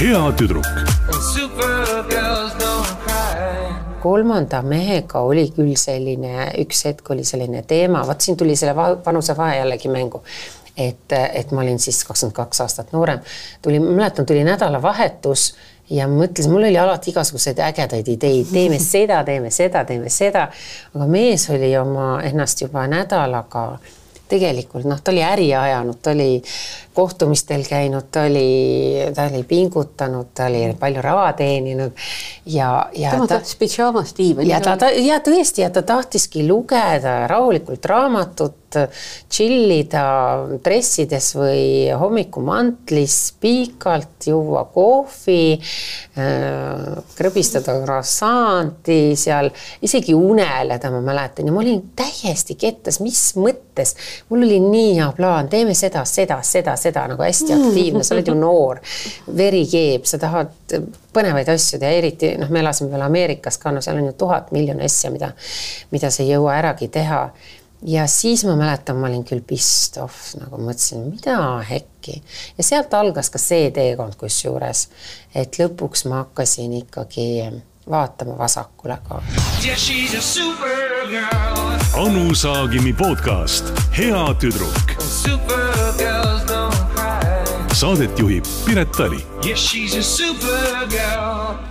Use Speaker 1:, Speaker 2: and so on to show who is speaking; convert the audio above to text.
Speaker 1: hea tüdruk
Speaker 2: And supergirls don't cry.
Speaker 3: kolmanda mehega oli küll selline, üks hetk oli selline teema, vot siin tuli selle va- vanusevahe jällegi mängu. et, et ma olin siis kakskümmend kaks aastat noorem, tuli, ma mäletan, tuli nädalavahetus ja mõtlesin, mul oli alati igasuguseid ägedaid ideid, teeme seda, teeme seda, teeme seda. aga mees oli oma ennast juba nädalaga tegelikult noh, ta oli äri ajanud, ta oli kohtumistel käinud, ta oli, ta oli pingutanud, ta oli palju raha teeninud ja, ja
Speaker 4: tema tahtis pidžaamas diivani
Speaker 3: ja ta, ta ja tõesti, ja ta tahtiski lugeda rahulikult raamatut, tšillida dressides või hommikumantlis pikalt, juua kohvi, krõbistada croissanti seal, isegi uneleda, ma mäletan ja ma olin täiesti kettas, mis mõttes, mul oli nii hea plaan, teeme seda, seda, seda, seda nagu hästi aktiivne, sa oled ju noor, veri keeb, sa tahad põnevaid asju teha, eriti noh, me elasime veel Ameerikas ka, no seal on ju tuhat miljon asja, mida, mida sa ei jõua äragi teha. ja siis ma mäletan, ma olin küll pissed off, nagu mõtlesin, mida hekki ja sealt algas ka see teekond kusjuures, et lõpuks ma hakkasin ikkagi vaatama vasakule ka.
Speaker 1: Anu Saagimi podcast Hea tüdruk.
Speaker 2: Cry.
Speaker 1: saadet juhib Piret Tali
Speaker 2: Yeah, she's a supergirl.